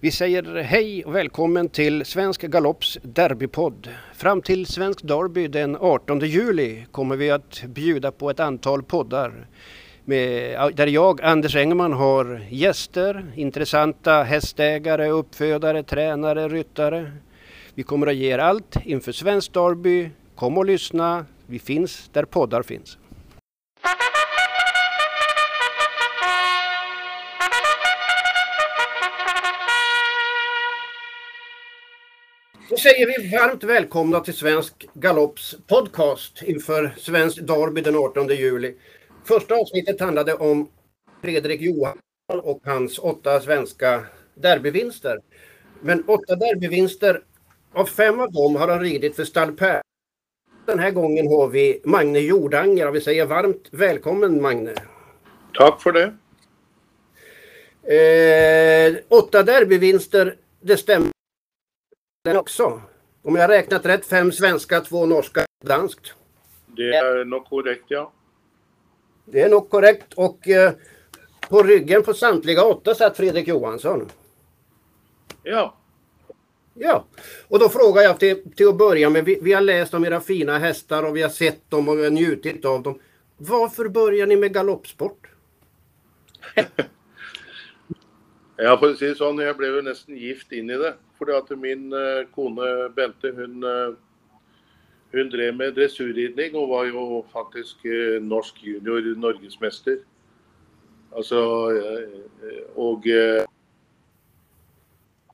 Vi säger hej och välkommen till Svensk Galopps derbypodd. Fram till Svensk Derby den 18 juli kommer vi att bjuda på ett antal poddar med, där jag, Anders Engman, har gäster, intressanta hästägare, uppfödare, tränare, ryttare. Vi kommer att ge er allt inför Svensk Derby. Kom och lyssna. Vi finns där poddar finns. Då säger vi varmt välkomna till Svensk Galopps podcast inför Svensk Derby den 18 juli. Första avsnittet handlade om Fredrik Johansson och hans åtta svenska derbyvinster. Men åtta derbyvinster, av fem av dem har han ridit för Stall Per. Den här gången har vi Magne Jordanger och vi säger varmt välkommen Magne. Tack för det. Eh, åtta derbyvinster, det stämmer den också. Om jag räknat rätt, fem svenska, två norska, danskt. Det är nog korrekt, ja. Det är nog korrekt och eh, på ryggen på samtliga åtta satt Fredrik Johansson. Ja. Ja, och då frågar jag till, till att börja med, vi, vi har läst om era fina hästar och vi har sett dem och vi har njutit av dem. Varför börjar ni med galoppsport? ja, for å si det sånn, jeg ble jo nesten gift inn i det. Fordi at min uh, kone Bente, hun, uh, hun drev med dressurridning og var jo faktisk uh, norsk junior norgesmester. Altså Og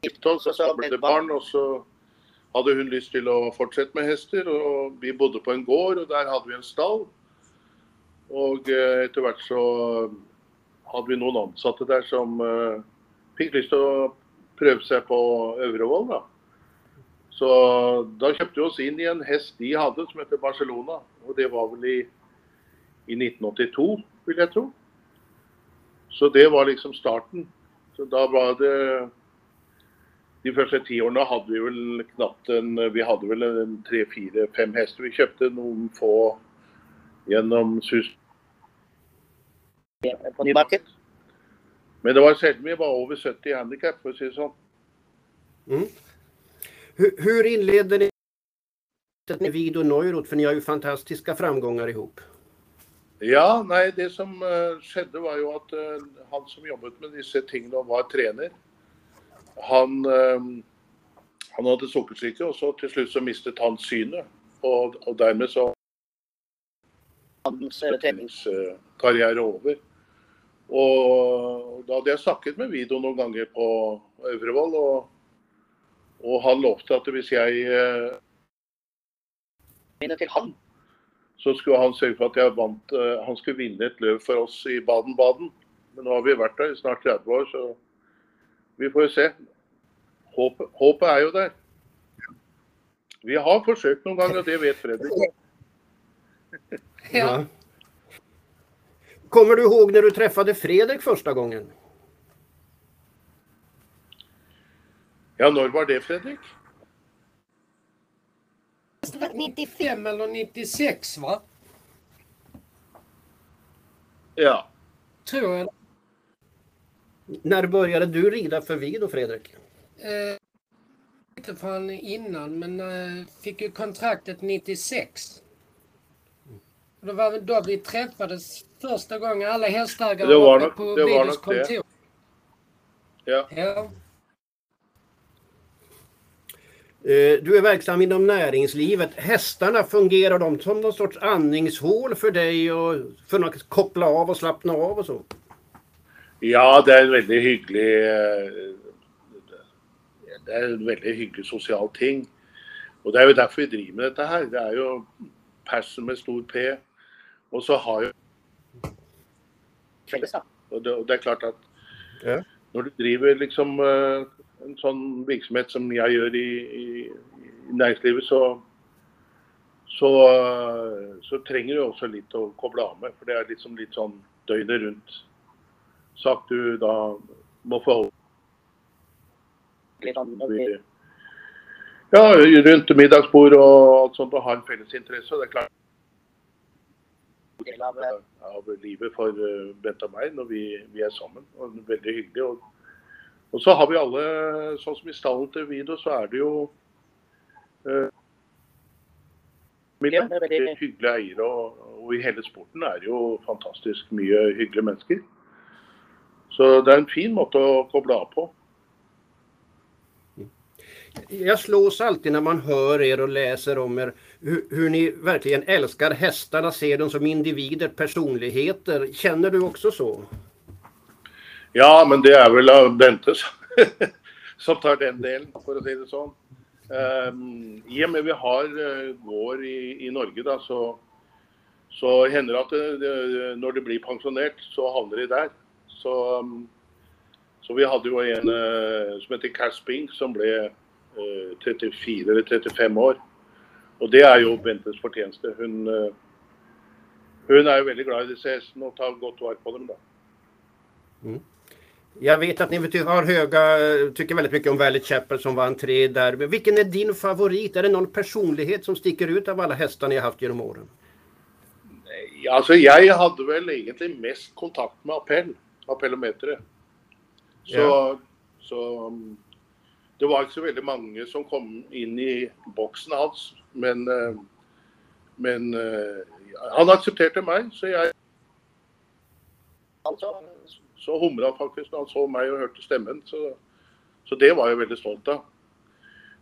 gifte oss, så ble det barn, og så hadde hun lyst til å fortsette med hester. Og vi bodde på en gård, og der hadde vi en stall. Og etter hvert så hadde vi noen ansatte der som fikk lyst til å prøve seg på Øvrevoll. da. Så da kjøpte vi oss inn i en hest de hadde som heter Barcelona. Og det var vel i, i 1982, vil jeg tro. Så det var liksom starten. Så da var det De første ti årene hadde vi vel knapt en Vi hadde vel en tre, fire, fem hester. Vi kjøpte noen få gjennom SUS. Ja, men det var sällan vi var över 70 handikapp, för att säga så. Mm. Hur, hur inledde ni med Vido Neurot? För ni har ju fantastiska framgångar ihop. Ja, nej, det som uh, skedde var ju att uh, han som jobbat med dessa tingene var tränare. Han, uh, han hade sockersjuka och så till slut så mistade han synet. Och, och därmed så Hans karriär över. Og da hadde jeg snakket med Vido noen ganger på Øvrevoll, og, og han lovte at hvis jeg eh, til han. så skulle han sørge for at jeg vant eh, Han skulle vinne et løp for oss i Baden-Baden. Men nå har vi vært der i snart 30 år, så vi får jo se. Håpet, håpet er jo der. Vi har forsøkt noen ganger, og det vet Fredrik. Ja. Kommer du ihåg när du träffade Fredrik första gången? Ja, när var det Fredrik? 95 eller 96 va? Ja. Tror jag. När började du rida för Vido Fredrik? Eh, inte förrän innan men eh, fick ju kontraktet 96. Och det var väl då vi träffades första gången alla hästägare Det var var på Vidos nog det. kontor. ja. Ja. Eh, Du är verksam inom näringslivet. Hästarna, fungerar de som någon sorts andningshål för dig och för att koppla av och slappna av och så? Ja, det er en veldig hyggelig eh, Det er en veldig hyggelig sosial ting. Og det er jo derfor vi driver med dette her. Det er jo passion med stor P. Og så har Fellesskap. Og det, og det er klart at Ja. når du driver liksom eh, en sånn virksomhet som jeg gjør i, i, i næringslivet, så så, så trenger du også litt å koble av med. For det er liksom litt sånn døgnet rundt sak du da må forholde Litt sånn, deg Ja, rundt middagsbord og alt sånt, og ha en felles interesse. og Det er klart del av av livet for eh, Bent og meg når vi, vi sammen. Og det er veldig hyggelig. Og så har vi alle, sånn som i stallen til Vido, så er det jo eh, miljø. Det veldig hyggelige eiere, og, og, i hele sporten er det jo fantastisk mye hyggelige mennesker. Så det er en fin måte å koble av på. Jag slås alltid när man hör er och läser om er hur, hur, ni verkligen älskar hästarna, ser dem som individer, personligheter. Känner du också så? Ja, men det är väl Bente som tar den delen, för att säga det så. Um, I och med vi har eh, uh, gård i, i Norge, då, så, så händer det att eh, det, eh, när det blir pensionerat så hamnar de där. Så, um, så vi hade ju en uh, som heter Cass Spink, som uh, 34 eller 35 år. Och det är ju Bentes förtjänst. Hon, uh, hon är ju väldigt glad i dessa hestene och tar gott vare på dem. Då. Mm. Jag vet att ni har höga, tycker väldigt mycket om Valley Chapel som vann tre derby. Vilken är din favorit? Är det någon personlighet som sticker ut av alla hästar ni har haft genom åren? Nej, alltså jag hade väl egentligen mest kontakt med Appell, Appellometret. Så, ja. så det var ikke så veldig mange som kom inn i boksen hans. Men, eh, men eh, han aksepterte meg, så jeg altså, Så humra faktisk når han så meg og hørte stemmen. Så, så det var jeg veldig stolt av.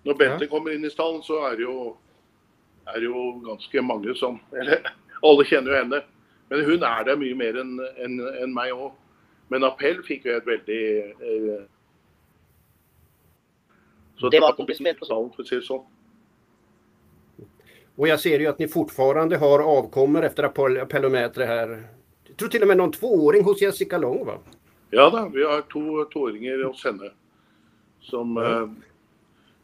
Når Bente ja. kommer inn i stallen, så er det jo, er jo ganske mange som Eller alle kjenner jo henne. Men hun er der mye mer enn en, en meg òg. Men appell fikk jo et veldig eh, så det var komplicerat säga så. Och jag ser ju att ni fortfarande har avkommor efter Apellometre här. Jag tror till och med någon tvååring hos Jessica Long va? Ja då, vi har två tvååringar hos henne. Som, mm. eh,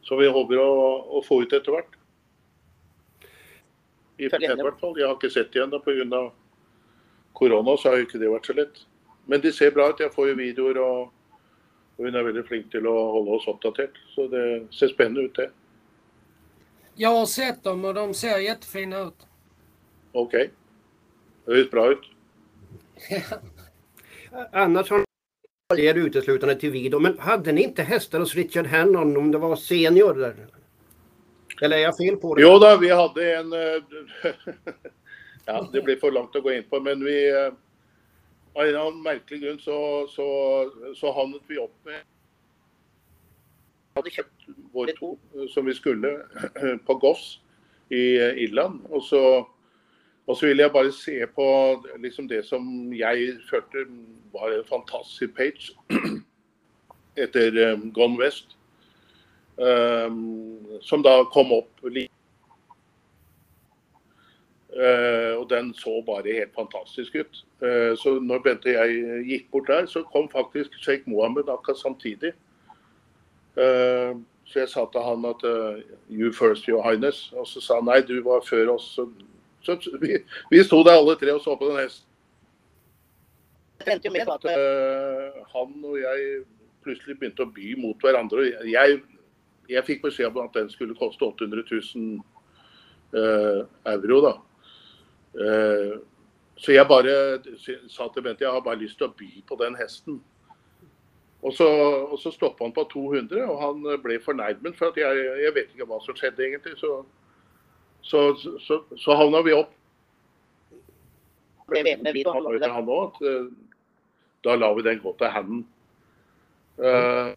som vi hoppas att, att få ut efter vart. I hvert fall. Jag har inte sett igen på grund av corona så har inte det varit så lätt. Men det ser bra ut. Jag får ju videor och og hun er veldig flink til å holde oss oppdatert. Så det ser spennende ut, det. Jag har sett dem och de ser jättefina ut. Okej. Okay. Det ser bra ut. Annars har ni er uteslutande till video. Men hade ni inte hästar hos Richard Hannon om det var senior? Där? Eller är jag fel på det? Jo då, vi hade en... Eh, ja, det blir för långt att gå in på, men vi eh, av en eller annen merkelig grunn så, så, så havnet vi opp med Vi hadde kjøpt våre to som vi skulle på Goss i Irland. Og så, og så ville jeg bare se på liksom det som jeg følte var en fantastisk page etter um, Gone West. Um, som da kom opp like Uh, og den så bare helt fantastisk ut. Uh, så når Bente og jeg gikk bort der, så kom faktisk Sheikh Mohammed akkurat samtidig. Uh, så jeg sa til han at eh, You first, your highness. Og så sa han nei, du var før oss. Så, så vi, vi sto der alle tre og så på den hesten. At han og jeg plutselig begynte å by mot hverandre. Jeg, jeg fikk beskjed om at den skulle koste 800 000 euro. da. Eh, så jeg bare sa til Bente jeg har bare lyst til å by på den hesten. Og så, og så stoppa han på 200, og han ble fornærmet. For at jeg, jeg vet ikke hva som skjedde egentlig. Så, så, så, så havna vi opp. Han òg, eh, da la vi den gå til handen. Uh,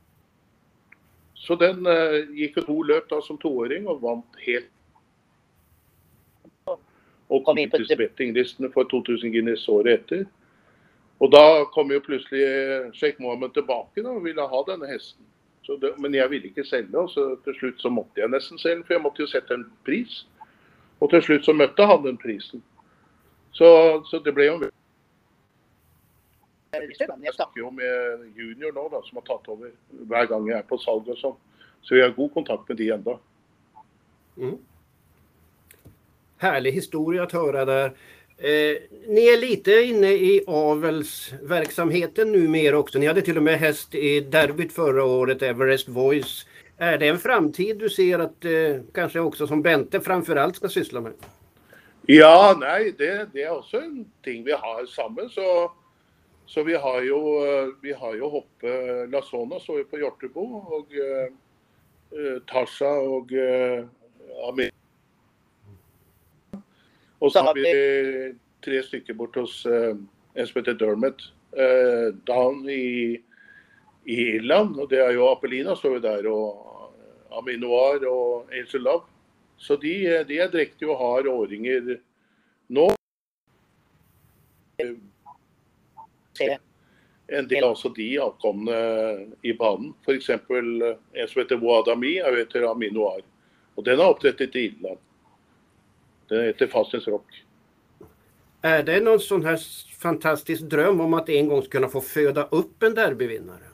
så den uh, gikk jo to løp da som toåring og vant helt og kom inn til bettinglistene for 2000 Guinness året etter. Og da kom jo plutselig Sheikh Mohammed tilbake da, og ville ha denne hesten. Det, men jeg ville ikke selge, og så til slutt så måtte jeg nesten selge, for jeg måtte jo sette en pris. Og til slutt så møtte han den prisen. Så, så det ble jo Jeg snakker jo med junior nå, da, som har tatt over hver gang jeg er på salg og sånn. Så vi har god kontakt med de enda. Mm härlig historia att höra där. Eh, ni är lite inne i avelsverksamheten numera också. Ni hade till och med häst i derbyt förra året, Everest Voice. Är det en framtid du ser att eh, kanske också som Bente framförallt ska syssla med? Ja, nej, det, det är också en ting vi har sammen. Så, Så vi har jo, vi har jo hoppe Lasona så vi på Hjortebo, og uh, Tasha og uh, Amir. Og så har vi tre stykker bort hos en som heter Dermot uh, down i, i, Irland. Og det er jo Apelina står jo der, og Aminoir og Angel Love. Så de, de er drektige og har årringer nå. En del også de avkomne i banen. F.eks. en som heter Wadami, er jo etter Aminoir. Og den er oppdrettet i Irland. Den heter Fastens Rock. Är det någon sån här fantastisk dröm om att en gång kunna få föda upp en derbyvinnare?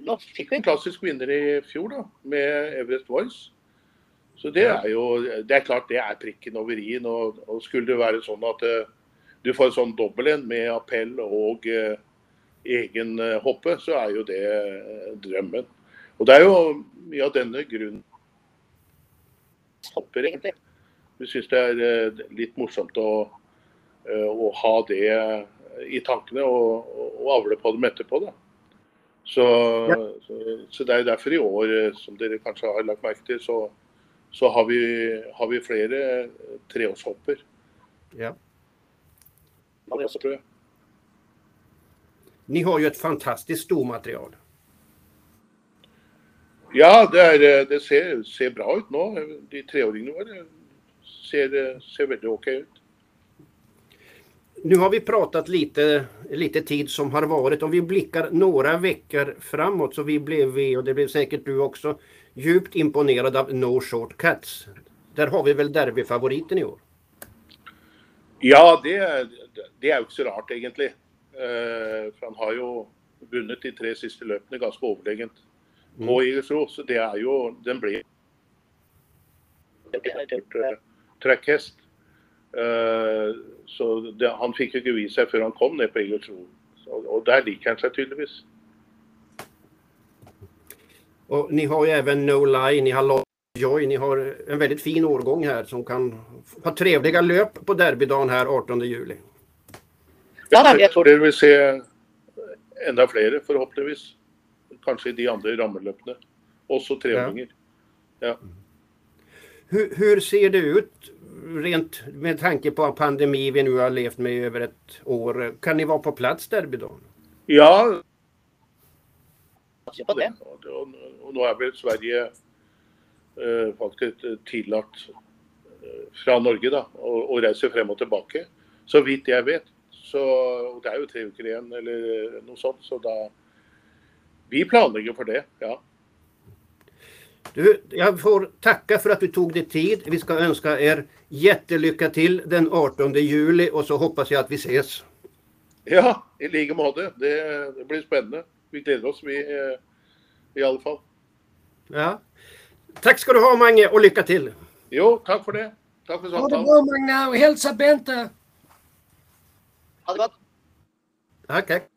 Nå fikk vi en klassisk vinner i fjor, da, med Everest Voice. Så det er jo Det er klart det er prikken over i-en. Og, og, skulle det være sånn at uh, du får en sånn dobbel en med appell og uh, egen uh, hoppe, så er jo det drømmen. Og det er jo mye av denne grunnen hopper, egentlig. Vi syns det er litt morsomt å, å, ha det i tankene og, og avle på dem etterpå. da. Så, ja. så, så, det er derfor i år, som dere kanskje har lagt merke til, så, så har, vi, har, vi, flere treårshopper. Ja. Det tror jeg. Ni har ju ett fantastiskt stormaterial. Ja, det, er, det ser, ser, bra ut nå. De treåringene våre ser, ser veldig OK ut. Nu har vi pratat lite, lite tid som har varit. Om vi blickar några veckor framåt så vi blev vi, och det blev säkert du också, djupt imponerad av No Shortcuts. Där har vi väl derbyfavoriten i år? Ja, det, det er jo ikke så rart, egentlig. Uh, han har jo vunnet de tre siste løpene ganske overlegent mm. på Igersro. Så det er jo Den ble trekkhest. Uh, så det, han fikk jo ikke vist seg før han kom ned på Igersro. Og der liker han seg tydeligvis. Och ni har ju även No Lie, ni har Joy, ni har en väldigt fin årgång här som kan ha trevliga löp på derbydagen här 18 juli. Ja, jeg tror dere vil se enda flere, forhåpentligvis. Kanskje i de andre rammeløpene. Også treåringer. Ja. Hur, hur, ser det ut rent med tanke på pandemi vi nu har levt med i över ett år? Kan ni vara på plats derbydagen? Ja. Og, og nå er vel Sverige uh, faktisk tillagt uh, fra Norge da, å, å reise frem og tilbake. Så vidt jeg vet. Så det er jo tre uker igjen eller noe sånt. Så da Vi planlegger for det, ja. Du, jag får tacka för att du tog dig tid. Vi ska önska er jättelycka till den 18 juli och så hoppas jag att vi ses. Ja, i like måte. Det, det, blir spennende. Vi gleder oss, vi i alle fall. Ja. Tack ska du ha Mange och lycka till. Jo, tack för det. Tack för samtalet. Ha det bra Magne och hälsa Bente. Ha det gott. Tack, tack.